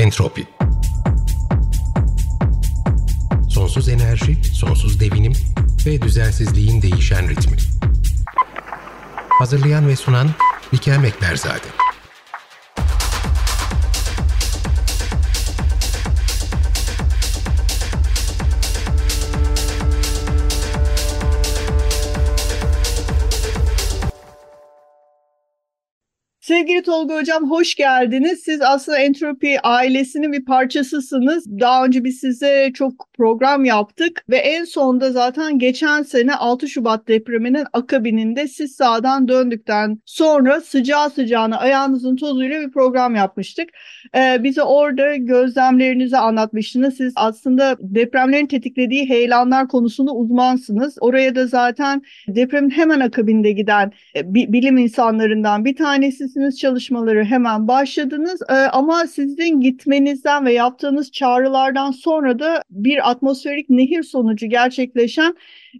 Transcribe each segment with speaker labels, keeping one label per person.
Speaker 1: Entropi Sonsuz enerji, sonsuz devinim ve düzensizliğin değişen ritmi. Hazırlayan ve sunan Likel Mekberzade.
Speaker 2: Sevgili Tolga Hocam hoş geldiniz. Siz aslında Entropi ailesinin bir parçasısınız. Daha önce biz size çok program yaptık ve en sonda zaten geçen sene 6 Şubat depreminin akabininde siz sağdan döndükten sonra sıcağı sıcağına ayağınızın tozuyla bir program yapmıştık. Ee, bize orada gözlemlerinizi anlatmıştınız. Siz aslında depremlerin tetiklediği heyelanlar konusunda uzmansınız. Oraya da zaten depremin hemen akabinde giden e, bilim insanlarından bir tanesisiniz ettiğiniz çalışmaları hemen başladınız. Ee, ama sizin gitmenizden ve yaptığınız çağrılardan sonra da bir atmosferik nehir sonucu gerçekleşen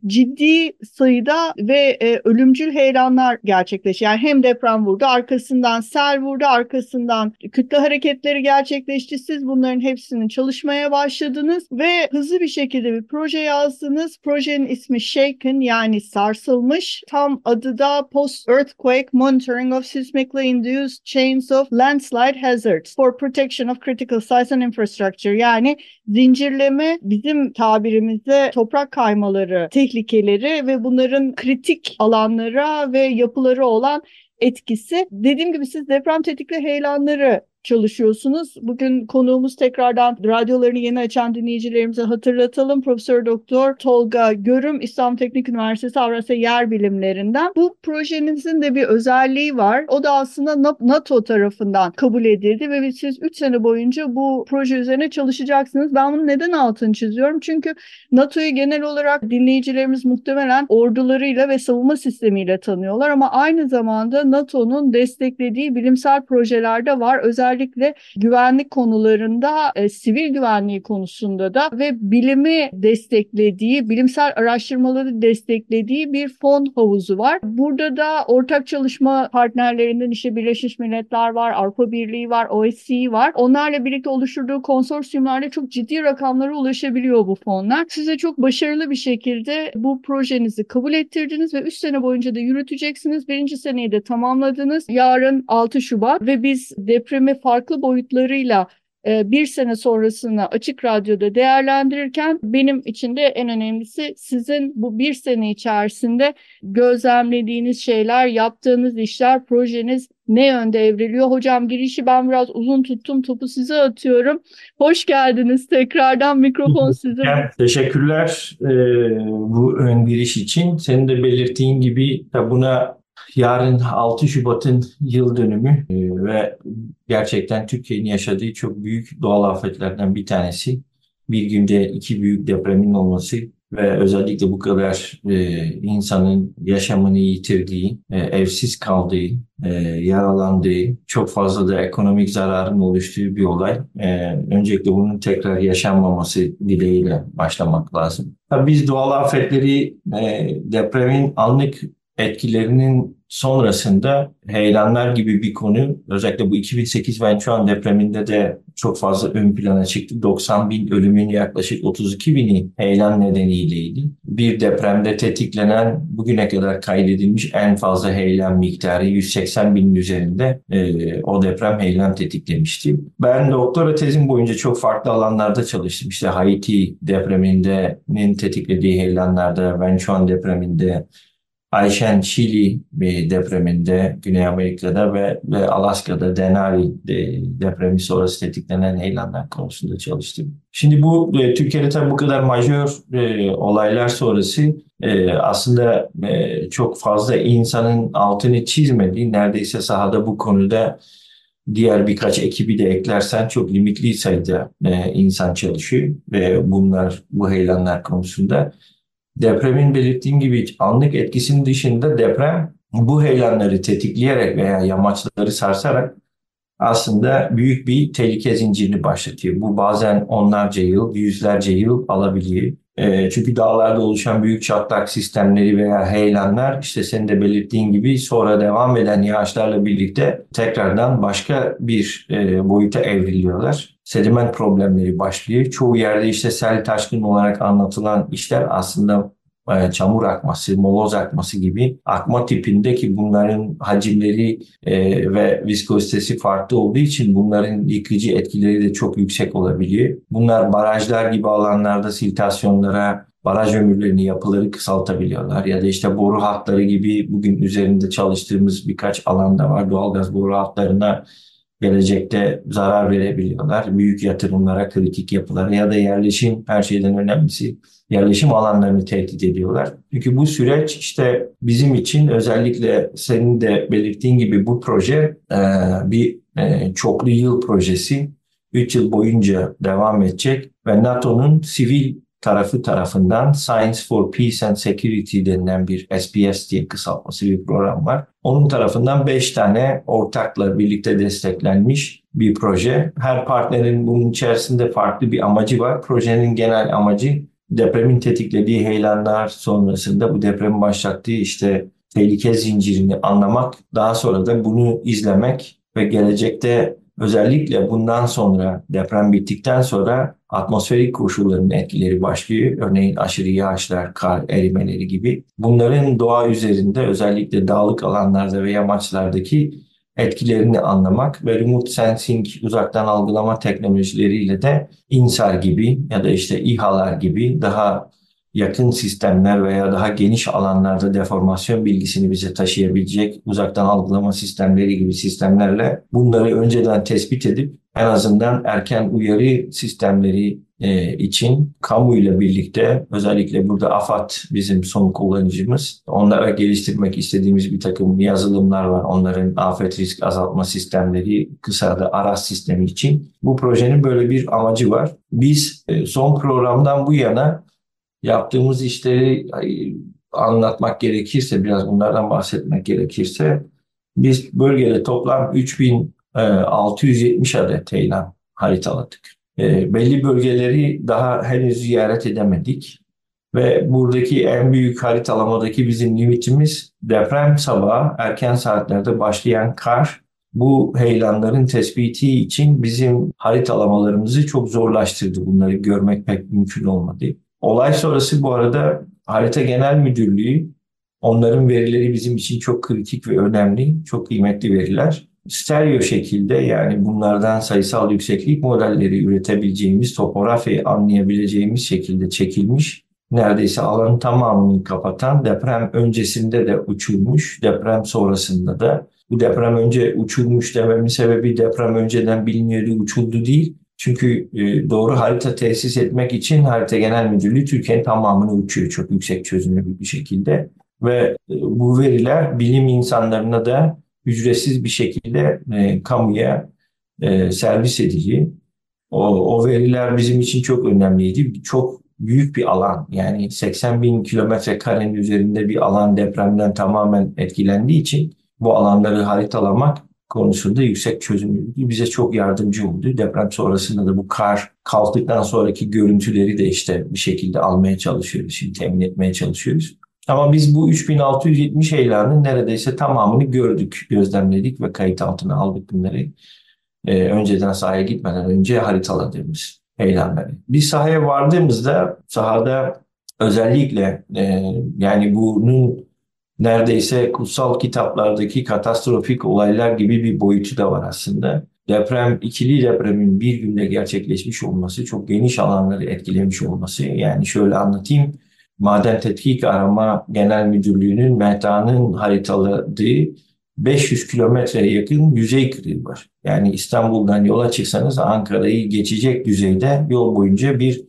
Speaker 2: ciddi sayıda ve e, ölümcül heyelanlar gerçekleşti. Yani hem deprem vurdu, arkasından sel vurdu, arkasından kütle hareketleri gerçekleşti. Siz bunların hepsini çalışmaya başladınız ve hızlı bir şekilde bir proje yazdınız. Projenin ismi Shaken yani sarsılmış. Tam adı da Post Earthquake Monitoring of Seismically Induced Chains of Landslide Hazards for Protection of Critical Sites and Infrastructure. Yani zincirleme bizim tabirimizde toprak kaymaları tehlikeleri ve bunların kritik alanlara ve yapıları olan etkisi. Dediğim gibi siz deprem tetikli heyelanları çalışıyorsunuz. Bugün konuğumuz tekrardan radyolarını yeni açan dinleyicilerimize hatırlatalım. Profesör Doktor Tolga Görüm İstanbul Teknik Üniversitesi Avrasya Yer Bilimlerinden. Bu projenizin de bir özelliği var. O da aslında NATO tarafından kabul edildi ve siz 3 sene boyunca bu proje üzerine çalışacaksınız. Ben bunu neden altını çiziyorum? Çünkü NATO'yu genel olarak dinleyicilerimiz muhtemelen ordularıyla ve savunma sistemiyle tanıyorlar ama aynı zamanda NATO'nun desteklediği bilimsel projelerde var. Özellikle özellikle güvenlik konularında, e, sivil güvenliği konusunda da ve bilimi desteklediği, bilimsel araştırmaları desteklediği bir fon havuzu var. Burada da ortak çalışma partnerlerinden işte Birleşmiş Milletler var, Avrupa Birliği var, OSCE var. Onlarla birlikte oluşturduğu konsorsiyumlarla çok ciddi rakamlara ulaşabiliyor bu fonlar. Size çok başarılı bir şekilde bu projenizi kabul ettirdiniz ve 3 sene boyunca da yürüteceksiniz. Birinci seneyi de tamamladınız. Yarın 6 Şubat ve biz depremi farklı boyutlarıyla e, bir sene sonrasını açık radyoda değerlendirirken benim için de en önemlisi sizin bu bir sene içerisinde gözlemlediğiniz şeyler, yaptığınız işler, projeniz ne yönde evriliyor? Hocam girişi ben biraz uzun tuttum, topu size atıyorum. Hoş geldiniz tekrardan mikrofon sizin.
Speaker 3: Teşekkürler e, bu ön giriş için. Senin de belirttiğin gibi buna Yarın 6 Şubat'ın yıl dönümü e, ve gerçekten Türkiye'nin yaşadığı çok büyük doğal afetlerden bir tanesi. Bir günde iki büyük depremin olması ve özellikle bu kadar e, insanın yaşamını yitirdiği, e, evsiz kaldığı, yaralandığı, çok fazla da ekonomik zararın oluştuğu bir olay. E, öncelikle bunun tekrar yaşanmaması dileğiyle başlamak lazım. Biz doğal afetleri depremin anlık etkilerinin sonrasında heyelanlar gibi bir konu özellikle bu 2008 Vençuan depreminde de çok fazla ön plana çıktı. 90 bin ölümün yaklaşık 32 bini heyelan nedeniyleydi. Bir depremde tetiklenen bugüne kadar kaydedilmiş en fazla heyelan miktarı 180 binin üzerinde e, o deprem heyelan tetiklemişti. Ben doktora tezim boyunca çok farklı alanlarda çalıştım. İşte Haiti depreminin tetiklediği heyelanlarda, Vençuan depreminde, Ayşen Şili depreminde Güney Amerika'da ve, ve Alaska'da Denali depremi sonrası tetiklenen heyelanlar konusunda çalıştım. Şimdi bu e, Türkiye'de tabii bu kadar majör e, olaylar sonrası e, aslında e, çok fazla insanın altını çizmediği neredeyse sahada bu konuda diğer birkaç ekibi de eklersen çok limitli sayıda e, insan çalışıyor ve bunlar bu heyelanlar konusunda depremin belirttiğim gibi anlık etkisinin dışında deprem bu heyelanları tetikleyerek veya yamaçları sarsarak aslında büyük bir tehlike zincirini başlatıyor. Bu bazen onlarca yıl, yüzlerce yıl alabiliyor. E, çünkü dağlarda oluşan büyük çatlak sistemleri veya heyelanlar işte senin de belirttiğin gibi sonra devam eden yağışlarla birlikte tekrardan başka bir e, boyuta evriliyorlar. sediment problemleri başlıyor. Çoğu yerde işte sel taşkın olarak anlatılan işler aslında çamur akması, moloz akması gibi akma tipindeki bunların hacimleri e, ve viskozitesi farklı olduğu için bunların yıkıcı etkileri de çok yüksek olabiliyor. Bunlar barajlar gibi alanlarda siltasyonlara, baraj ömürlerini, yapıları kısaltabiliyorlar. Ya da işte boru hatları gibi bugün üzerinde çalıştığımız birkaç alanda var. Doğalgaz boru hatlarına gelecekte zarar verebiliyorlar. Büyük yatırımlara, kritik yapılara ya da yerleşim her şeyden önemlisi yerleşim alanlarını tehdit ediyorlar. Çünkü bu süreç işte bizim için özellikle senin de belirttiğin gibi bu proje e, bir e, çoklu yıl projesi. 3 yıl boyunca devam edecek ve NATO'nun sivil tarafı tarafından Science for Peace and Security denilen bir SPS diye kısaltması bir program var. Onun tarafından 5 tane ortakla birlikte desteklenmiş bir proje. Her partnerin bunun içerisinde farklı bir amacı var. Projenin genel amacı depremin tetiklediği heyelanlar sonrasında bu depremin başlattığı işte tehlike zincirini anlamak, daha sonra da bunu izlemek ve gelecekte özellikle bundan sonra deprem bittikten sonra atmosferik koşulların etkileri başlıyor. Örneğin aşırı yağışlar, kar erimeleri gibi. Bunların doğa üzerinde özellikle dağlık alanlarda ve yamaçlardaki etkilerini anlamak ve remote sensing uzaktan algılama teknolojileriyle de INSAR gibi ya da işte İHA'lar gibi daha yakın sistemler veya daha geniş alanlarda deformasyon bilgisini bize taşıyabilecek uzaktan algılama sistemleri gibi sistemlerle bunları önceden tespit edip en azından erken uyarı sistemleri e, için kamuyla birlikte özellikle burada AFAD bizim son kullanıcımız. Onlara geliştirmek istediğimiz bir takım yazılımlar var. Onların afet risk azaltma sistemleri kısa da ARAS sistemi için. Bu projenin böyle bir amacı var. Biz e, son programdan bu yana yaptığımız işleri anlatmak gerekirse biraz bunlardan bahsetmek gerekirse biz bölgede toplam 3670 adet heyelan haritaladık. E, belli bölgeleri daha henüz ziyaret edemedik. Ve buradaki en büyük haritalamadaki bizim limitimiz deprem sabahı erken saatlerde başlayan kar. Bu heyelanların tespiti için bizim haritalamalarımızı çok zorlaştırdı. Bunları görmek pek mümkün olmadı. Olay sonrası bu arada Harita Genel Müdürlüğü onların verileri bizim için çok kritik ve önemli, çok kıymetli veriler stereo şekilde yani bunlardan sayısal yükseklik modelleri üretebileceğimiz, topografyayı anlayabileceğimiz şekilde çekilmiş. Neredeyse alanın tamamını kapatan deprem öncesinde de uçulmuş, deprem sonrasında da. Bu deprem önce uçulmuş dememin sebebi deprem önceden biliniyordu, uçuldu değil. Çünkü e, doğru harita tesis etmek için Harita Genel Müdürlüğü Türkiye'nin tamamını uçuyor çok yüksek çözünürlü bir şekilde. Ve e, bu veriler bilim insanlarına da ücretsiz bir şekilde e, kamuya e, servis edici. O, o veriler bizim için çok önemliydi. Çok büyük bir alan yani 80 bin kilometre karenin üzerinde bir alan depremden tamamen etkilendiği için bu alanları haritalamak konusunda yüksek çözünürlüğü bize çok yardımcı oldu. Deprem sonrasında da bu kar kalktıktan sonraki görüntüleri de işte bir şekilde almaya çalışıyoruz. Şimdi temin etmeye çalışıyoruz. Ama biz bu 3670 heyelanın neredeyse tamamını gördük, gözlemledik ve kayıt altına aldık bunları. Ee, önceden sahaya gitmeden önce haritaladığımız heyelanları. Biz sahaya vardığımızda sahada özellikle e, yani bunun neredeyse kutsal kitaplardaki katastrofik olaylar gibi bir boyutu da var aslında. Deprem, ikili depremin bir günde gerçekleşmiş olması, çok geniş alanları etkilemiş olması. Yani şöyle anlatayım. Maden Tetkik Arama Genel Müdürlüğü'nün META'nın haritaladığı 500 kilometreye yakın yüzey kırığı var. Yani İstanbul'dan yola çıksanız Ankara'yı geçecek düzeyde yol boyunca bir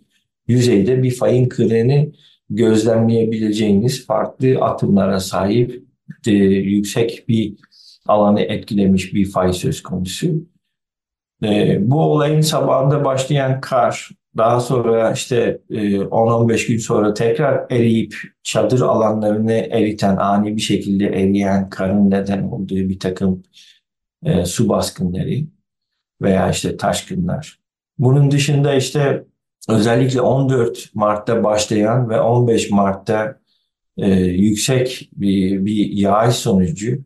Speaker 3: yüzeyde bir fayın kırığını gözlemleyebileceğiniz farklı atımlara sahip e, yüksek bir alanı etkilemiş bir fay söz konusu. E, bu olayın sabahında başlayan kar daha sonra işte 10-15 e, gün sonra tekrar eriyip çadır alanlarını eriten, ani bir şekilde eriyen karın neden olduğu bir takım e, su baskınları veya işte taşkınlar. Bunun dışında işte özellikle 14 Mart'ta başlayan ve 15 Mart'ta e, yüksek bir, bir yağış sonucu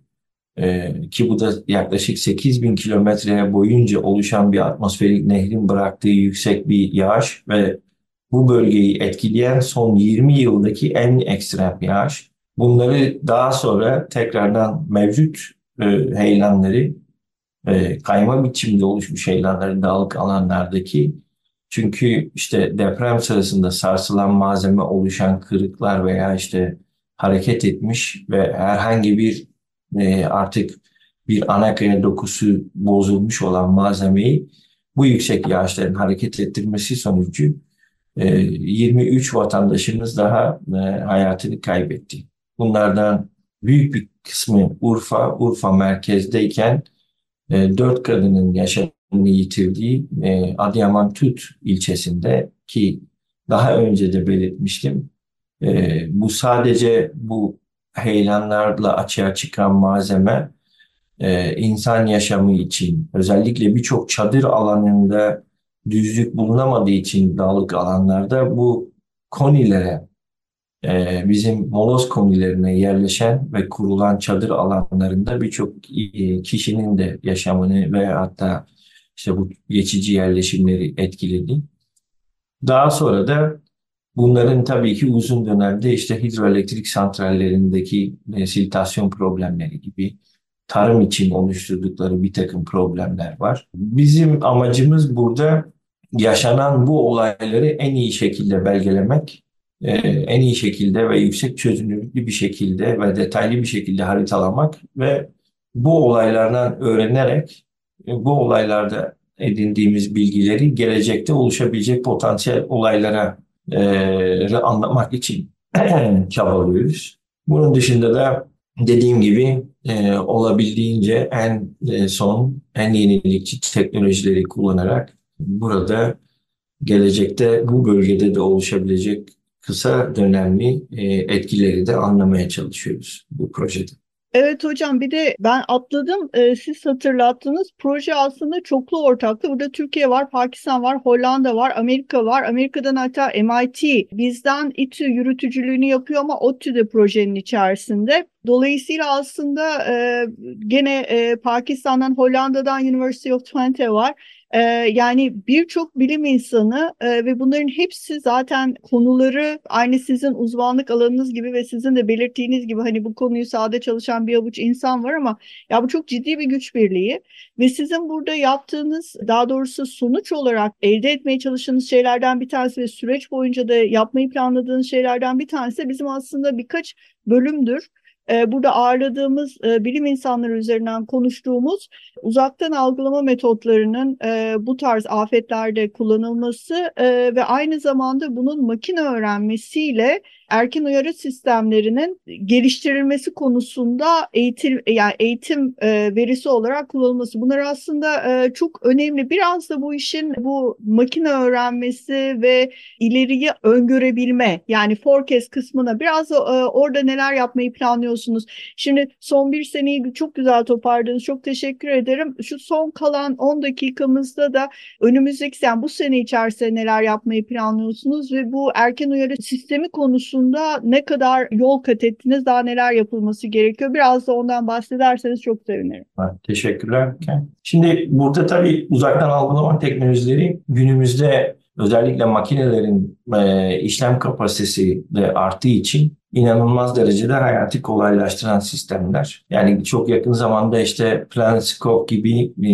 Speaker 3: e, ki bu da yaklaşık 8 bin kilometre boyunca oluşan bir atmosferik nehrin bıraktığı yüksek bir yağış ve bu bölgeyi etkileyen son 20 yıldaki en ekstrem yağış. Bunları daha sonra tekrardan mevcut e, heyelanları e, kayma biçimde oluşmuş heyelanların dağlık alanlardaki çünkü işte deprem sırasında sarsılan malzeme oluşan kırıklar veya işte hareket etmiş ve herhangi bir e, artık bir ana kaya dokusu bozulmuş olan malzemeyi bu yüksek yağışların hareket ettirmesi sonucu e, 23 vatandaşımız daha e, hayatını kaybetti. Bunlardan büyük bir kısmı Urfa, Urfa merkezdeyken e, 4 kadının yaşamını yitirdiği e, Adıyaman Tut ilçesinde ki daha önce de belirtmiştim. E, bu sadece bu heyelanlarla açığa çıkan malzeme e, insan yaşamı için özellikle birçok çadır alanında düzlük bulunamadığı için dağlık alanlarda bu konilere e, bizim moloz konilerine yerleşen ve kurulan çadır alanlarında birçok e, kişinin de yaşamını ve hatta işte bu geçici yerleşimleri etkiledi. Daha sonra da Bunların tabii ki uzun dönemde işte hidroelektrik santrallerindeki silitasyon problemleri gibi tarım için oluşturdukları bir takım problemler var. Bizim amacımız burada yaşanan bu olayları en iyi şekilde belgelemek, e, en iyi şekilde ve yüksek çözünürlüklü bir şekilde ve detaylı bir şekilde haritalamak ve bu olaylardan öğrenerek e, bu olaylarda edindiğimiz bilgileri gelecekte oluşabilecek potansiyel olaylara e, anlatmak için çabalıyoruz. Bunun dışında da dediğim gibi e, olabildiğince en e, son, en yenilikçi teknolojileri kullanarak burada gelecekte bu bölgede de oluşabilecek kısa dönemli e, etkileri de anlamaya çalışıyoruz bu projede.
Speaker 2: Evet hocam bir de ben atladım. E, siz hatırlattınız. Proje aslında çoklu ortaklı burada Türkiye var Pakistan var Hollanda var Amerika var. Amerika'dan hatta MIT bizden İTÜ yürütücülüğünü yapıyor ama ODTÜ de projenin içerisinde. Dolayısıyla aslında e, gene e, Pakistan'dan Hollanda'dan University of Twente var ee, yani birçok bilim insanı e, ve bunların hepsi zaten konuları aynı sizin uzmanlık alanınız gibi ve sizin de belirttiğiniz gibi hani bu konuyu sahada çalışan bir avuç insan var ama ya bu çok ciddi bir güç birliği ve sizin burada yaptığınız daha doğrusu sonuç olarak elde etmeye çalıştığınız şeylerden bir tanesi ve süreç boyunca da yapmayı planladığınız şeylerden bir tanesi bizim aslında birkaç bölümdür ee, burada ağırladığımız e, bilim insanları üzerinden konuştuğumuz uzaktan algılama metotlarının e, bu tarz afetlerde kullanılması e, ve aynı zamanda bunun makine öğrenmesiyle erken uyarı sistemlerinin geliştirilmesi konusunda eğitim yani eğitim verisi olarak kullanılması. Bunlar aslında çok önemli. Biraz da bu işin bu makine öğrenmesi ve ileriyi öngörebilme yani forecast kısmına biraz da orada neler yapmayı planlıyorsunuz. Şimdi son bir seneyi çok güzel topardınız. Çok teşekkür ederim. Şu son kalan 10 dakikamızda da önümüzdeki yani bu sene içerisinde neler yapmayı planlıyorsunuz ve bu erken uyarı sistemi konusunda ne kadar yol kat ettiniz, daha neler yapılması gerekiyor? Biraz da ondan bahsederseniz çok sevinirim.
Speaker 3: teşekkürler. Şimdi burada tabii uzaktan algılama teknolojileri günümüzde özellikle makinelerin e, işlem kapasitesi de arttığı için inanılmaz derecede hayatı kolaylaştıran sistemler. Yani çok yakın zamanda işte PlanetScope gibi e,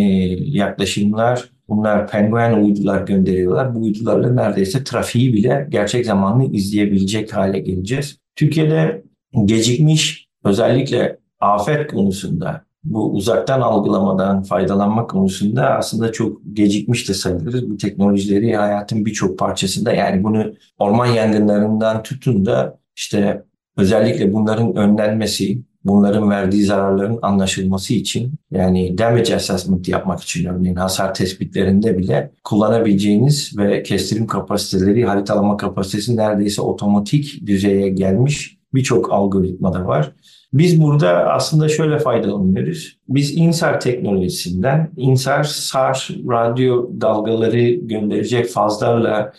Speaker 3: yaklaşımlar Bunlar penguen uydular gönderiyorlar. Bu uydularla neredeyse trafiği bile gerçek zamanlı izleyebilecek hale geleceğiz. Türkiye'de gecikmiş özellikle afet konusunda bu uzaktan algılamadan faydalanma konusunda aslında çok gecikmiş de sayılırız. Bu teknolojileri hayatın birçok parçasında yani bunu orman yangınlarından tutun da işte özellikle bunların önlenmesi, bunların verdiği zararların anlaşılması için yani damage assessment yapmak için örneğin hasar tespitlerinde bile kullanabileceğiniz ve kestirim kapasiteleri, haritalama kapasitesi neredeyse otomatik düzeye gelmiş birçok algoritma da var. Biz burada aslında şöyle faydalanıyoruz. Biz INSAR teknolojisinden INSAR SAR radyo dalgaları gönderecek fazlarla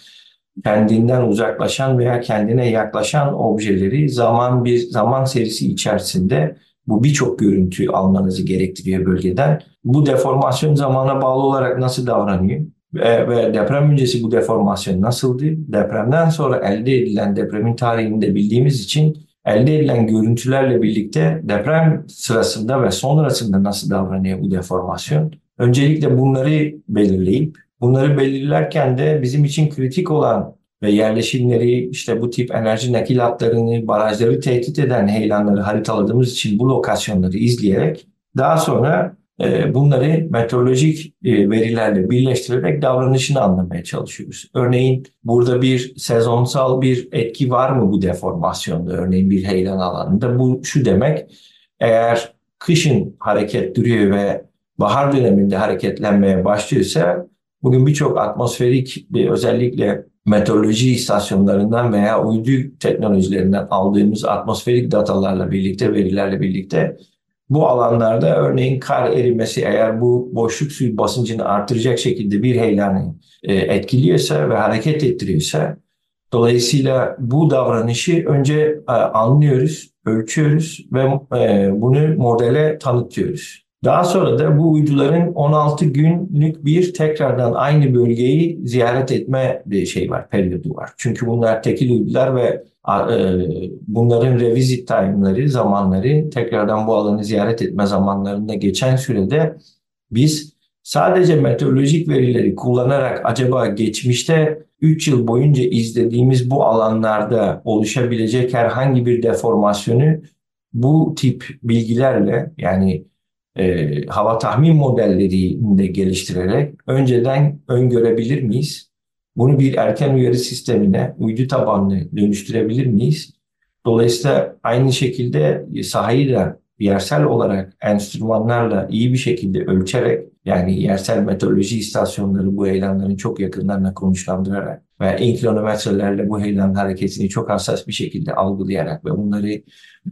Speaker 3: kendinden uzaklaşan veya kendine yaklaşan objeleri zaman bir zaman serisi içerisinde Bu birçok görüntü almanızı gerektiriyor bölgeden. Bu deformasyon zamana bağlı olarak nasıl davranıyor? Ve, ve deprem öncesi bu deformasyon nasıldı? Depremden sonra elde edilen depremin tarihini de bildiğimiz için elde edilen görüntülerle birlikte deprem sırasında ve sonrasında nasıl davranıyor bu deformasyon? Öncelikle bunları belirleyip bunları belirlerken de bizim için kritik olan ve yerleşimleri işte bu tip enerji nakil hatlarını, barajları tehdit eden heyelanları haritaladığımız için bu lokasyonları izleyerek daha sonra e, bunları meteorolojik e, verilerle birleştirerek davranışını anlamaya çalışıyoruz. Örneğin burada bir sezonsal bir etki var mı bu deformasyonda? Örneğin bir heyelan alanında. Bu şu demek, eğer kışın hareket duruyor ve bahar döneminde hareketlenmeye başlıyorsa bugün birçok atmosferik özellikle meteoroloji istasyonlarından veya uydu teknolojilerinden aldığımız atmosferik datalarla birlikte, verilerle birlikte bu alanlarda örneğin kar erimesi eğer bu boşluk suyu basıncını artıracak şekilde bir heyelanı e, etkiliyorsa ve hareket ettiriyorsa dolayısıyla bu davranışı önce e, anlıyoruz, ölçüyoruz ve e, bunu modele tanıtıyoruz. Daha sonra da bu uyduların 16 günlük bir tekrardan aynı bölgeyi ziyaret etme bir şey var, periyodu var. Çünkü bunlar tekil uydular ve e, bunların revisit time'ları, zamanları tekrardan bu alanı ziyaret etme zamanlarında geçen sürede biz sadece meteorolojik verileri kullanarak acaba geçmişte 3 yıl boyunca izlediğimiz bu alanlarda oluşabilecek herhangi bir deformasyonu bu tip bilgilerle yani e, hava tahmin modellerini de geliştirerek önceden öngörebilir miyiz? Bunu bir erken uyarı sistemine uydu tabanlı dönüştürebilir miyiz? Dolayısıyla aynı şekilde sahayı da yersel olarak enstrümanlarla iyi bir şekilde ölçerek yani yersel meteoroloji istasyonları bu heyelanların çok yakınlarına konuşlandırarak ve inklonometrelerle bu heyelan hareketini çok hassas bir şekilde algılayarak ve bunları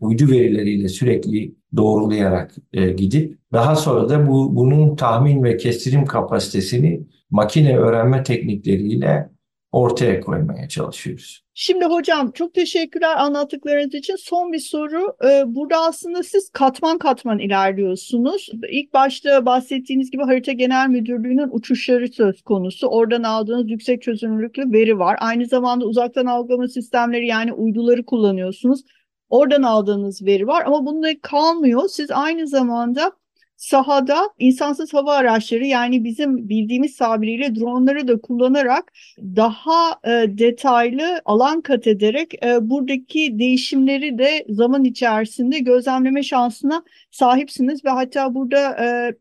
Speaker 3: uydu verileriyle sürekli doğrulayarak e, gidip daha sonra da bu bunun tahmin ve kestirim kapasitesini makine öğrenme teknikleriyle ortaya koymaya çalışıyoruz.
Speaker 2: Şimdi hocam çok teşekkürler anlattıklarınız için. Son bir soru. Ee, burada aslında siz katman katman ilerliyorsunuz. İlk başta bahsettiğiniz gibi Harita Genel Müdürlüğü'nün uçuşları söz konusu. Oradan aldığınız yüksek çözünürlüklü veri var. Aynı zamanda uzaktan algılama sistemleri yani uyduları kullanıyorsunuz. Oradan aldığınız veri var ama bununla kalmıyor. Siz aynı zamanda sahada insansız hava araçları yani bizim bildiğimiz tabiriyle dronları da kullanarak daha e, detaylı alan kat ederek e, buradaki değişimleri de zaman içerisinde gözlemleme şansına sahipsiniz. Ve hatta burada e,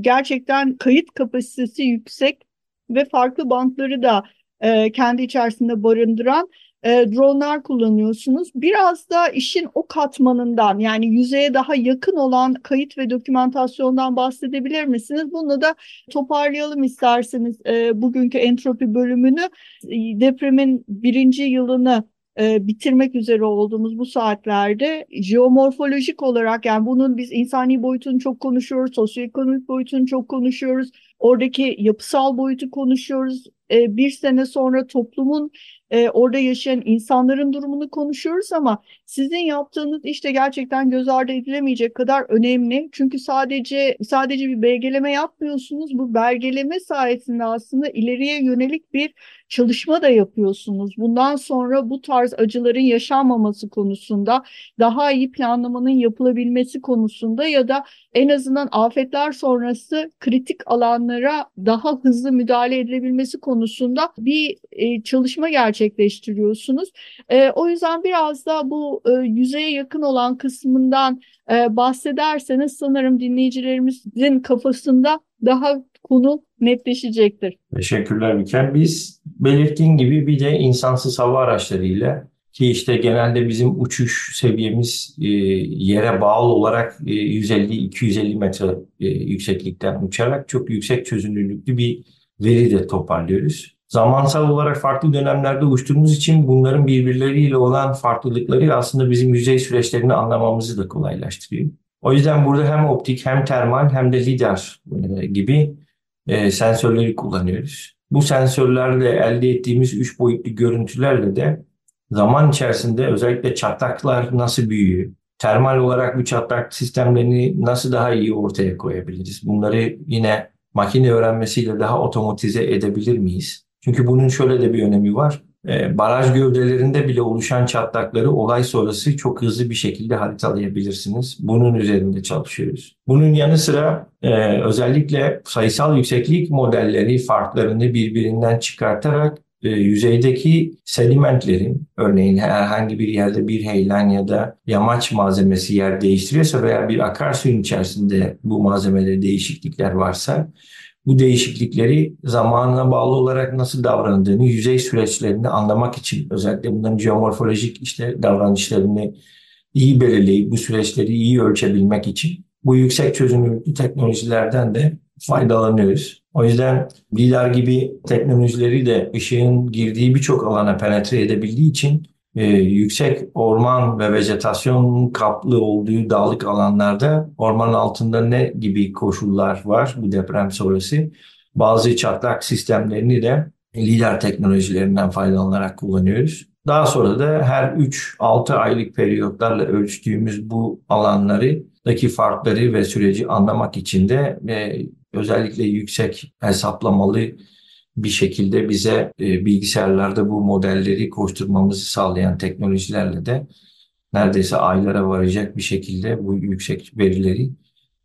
Speaker 2: gerçekten kayıt kapasitesi yüksek ve farklı bantları da e, kendi içerisinde barındıran e, dronlar kullanıyorsunuz. Biraz da işin o katmanından yani yüzeye daha yakın olan kayıt ve dokümantasyondan bahsedebilir misiniz? Bunu da toparlayalım isterseniz e, bugünkü entropi bölümünü e, depremin birinci yılını e, bitirmek üzere olduğumuz bu saatlerde jeomorfolojik olarak yani bunun biz insani boyutunu çok konuşuyoruz, sosyoekonomik boyutunu çok konuşuyoruz, oradaki yapısal boyutu konuşuyoruz. E, bir sene sonra toplumun e, orada yaşayan insanların durumunu konuşuyoruz ama sizin yaptığınız işte gerçekten göz ardı edilemeyecek kadar önemli. Çünkü sadece sadece bir belgeleme yapmıyorsunuz. Bu belgeleme sayesinde aslında ileriye yönelik bir çalışma da yapıyorsunuz. Bundan sonra bu tarz acıların yaşanmaması konusunda, daha iyi planlamanın yapılabilmesi konusunda ya da en azından afetler sonrası kritik alanlara daha hızlı müdahale edilebilmesi konusunda bir e, çalışma gerçekleştiriyorsunuz. E, o yüzden biraz da bu e, yüzeye yakın olan kısmından e, bahsederseniz sanırım dinleyicilerimizin kafasında daha konu netleşecektir.
Speaker 3: Teşekkürler Mikel. Biz belirttiğin gibi bir de insansız hava araçlarıyla ki işte genelde bizim uçuş seviyemiz e, yere bağlı olarak e, 150-250 metre e, yükseklikten uçarak çok yüksek çözünürlüklü bir veri de toparlıyoruz. Zamansal olarak farklı dönemlerde uçtuğumuz için bunların birbirleriyle olan farklılıkları aslında bizim yüzey süreçlerini anlamamızı da kolaylaştırıyor. O yüzden burada hem optik hem termal hem de lidar e, gibi e, sensörleri kullanıyoruz. Bu sensörlerle elde ettiğimiz üç boyutlu görüntülerle de zaman içerisinde özellikle çatlaklar nasıl büyüyor, termal olarak bu çatlak sistemlerini nasıl daha iyi ortaya koyabiliriz? Bunları yine makine öğrenmesiyle daha otomatize edebilir miyiz? Çünkü bunun şöyle de bir önemi var. E, baraj gövdelerinde bile oluşan çatlakları olay sonrası çok hızlı bir şekilde haritalayabilirsiniz. Bunun üzerinde çalışıyoruz. Bunun yanı sıra e, özellikle sayısal yükseklik modelleri farklarını birbirinden çıkartarak e, yüzeydeki sedimentlerin örneğin herhangi bir yerde bir heyelan ya da yamaç malzemesi yer değiştiriyorsa veya bir akarsuyun içerisinde bu malzemede değişiklikler varsa bu değişiklikleri zamanına bağlı olarak nasıl davrandığını, yüzey süreçlerini anlamak için özellikle bunların geomorfolojik işte davranışlarını iyi belirleyip bu süreçleri iyi ölçebilmek için bu yüksek çözünürlüklü teknolojilerden de faydalanıyoruz. O yüzden LIDAR gibi teknolojileri de ışığın girdiği birçok alana penetre edebildiği için e, yüksek orman ve vejetasyon kaplı olduğu dağlık alanlarda orman altında ne gibi koşullar var bu deprem sonrası? Bazı çatlak sistemlerini de LIDAR teknolojilerinden faydalanarak kullanıyoruz. Daha sonra da her 3-6 aylık periyotlarla ölçtüğümüz bu alanları daki farkları ve süreci anlamak için de e, özellikle yüksek hesaplamalı bir şekilde bize e, bilgisayarlarda bu modelleri koşturmamızı sağlayan teknolojilerle de neredeyse aylara varacak bir şekilde bu yüksek verileri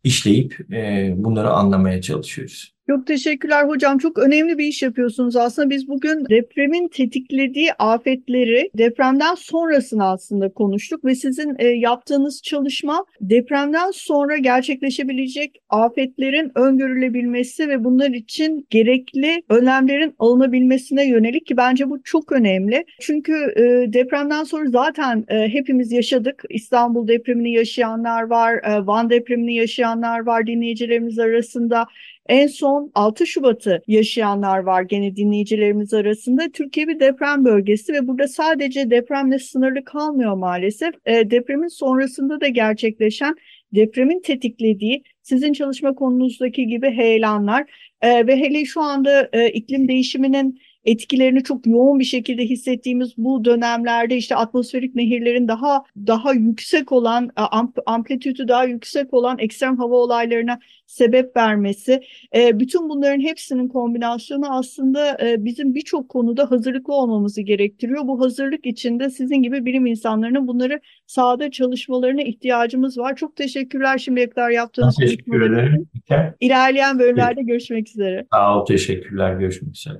Speaker 3: işleyip e, bunları anlamaya çalışıyoruz.
Speaker 2: Çok teşekkürler hocam. Çok önemli bir iş yapıyorsunuz aslında. Biz bugün depremin tetiklediği afetleri depremden sonrasını aslında konuştuk ve sizin e, yaptığınız çalışma depremden sonra gerçekleşebilecek afetlerin öngörülebilmesi ve bunlar için gerekli önlemlerin alınabilmesine yönelik ki bence bu çok önemli. Çünkü e, depremden sonra zaten e, hepimiz yaşadık. İstanbul depremini yaşayanlar var, Van depremini yaşayanlar var dinleyicilerimiz arasında. En son 6 Şubat'ı yaşayanlar var gene dinleyicilerimiz arasında. Türkiye bir deprem bölgesi ve burada sadece depremle sınırlı kalmıyor maalesef. E, depremin sonrasında da gerçekleşen depremin tetiklediği sizin çalışma konunuzdaki gibi heyelanlar e, ve hele şu anda e, iklim değişiminin etkilerini çok yoğun bir şekilde hissettiğimiz bu dönemlerde işte atmosferik nehirlerin daha daha yüksek olan amplitüdü daha yüksek olan ekstrem hava olaylarına sebep vermesi e, bütün bunların hepsinin kombinasyonu aslında e, bizim birçok konuda hazırlıklı olmamızı gerektiriyor. Bu hazırlık içinde sizin gibi bilim insanlarının bunları sahada çalışmalarına ihtiyacımız var. Çok teşekkürler şimdiye kadar yaptığınız
Speaker 3: Teşekkür ederim.
Speaker 2: İlerleyen bölümlerde görüşmek üzere.
Speaker 3: Sağ ol, teşekkürler. Görüşmek üzere.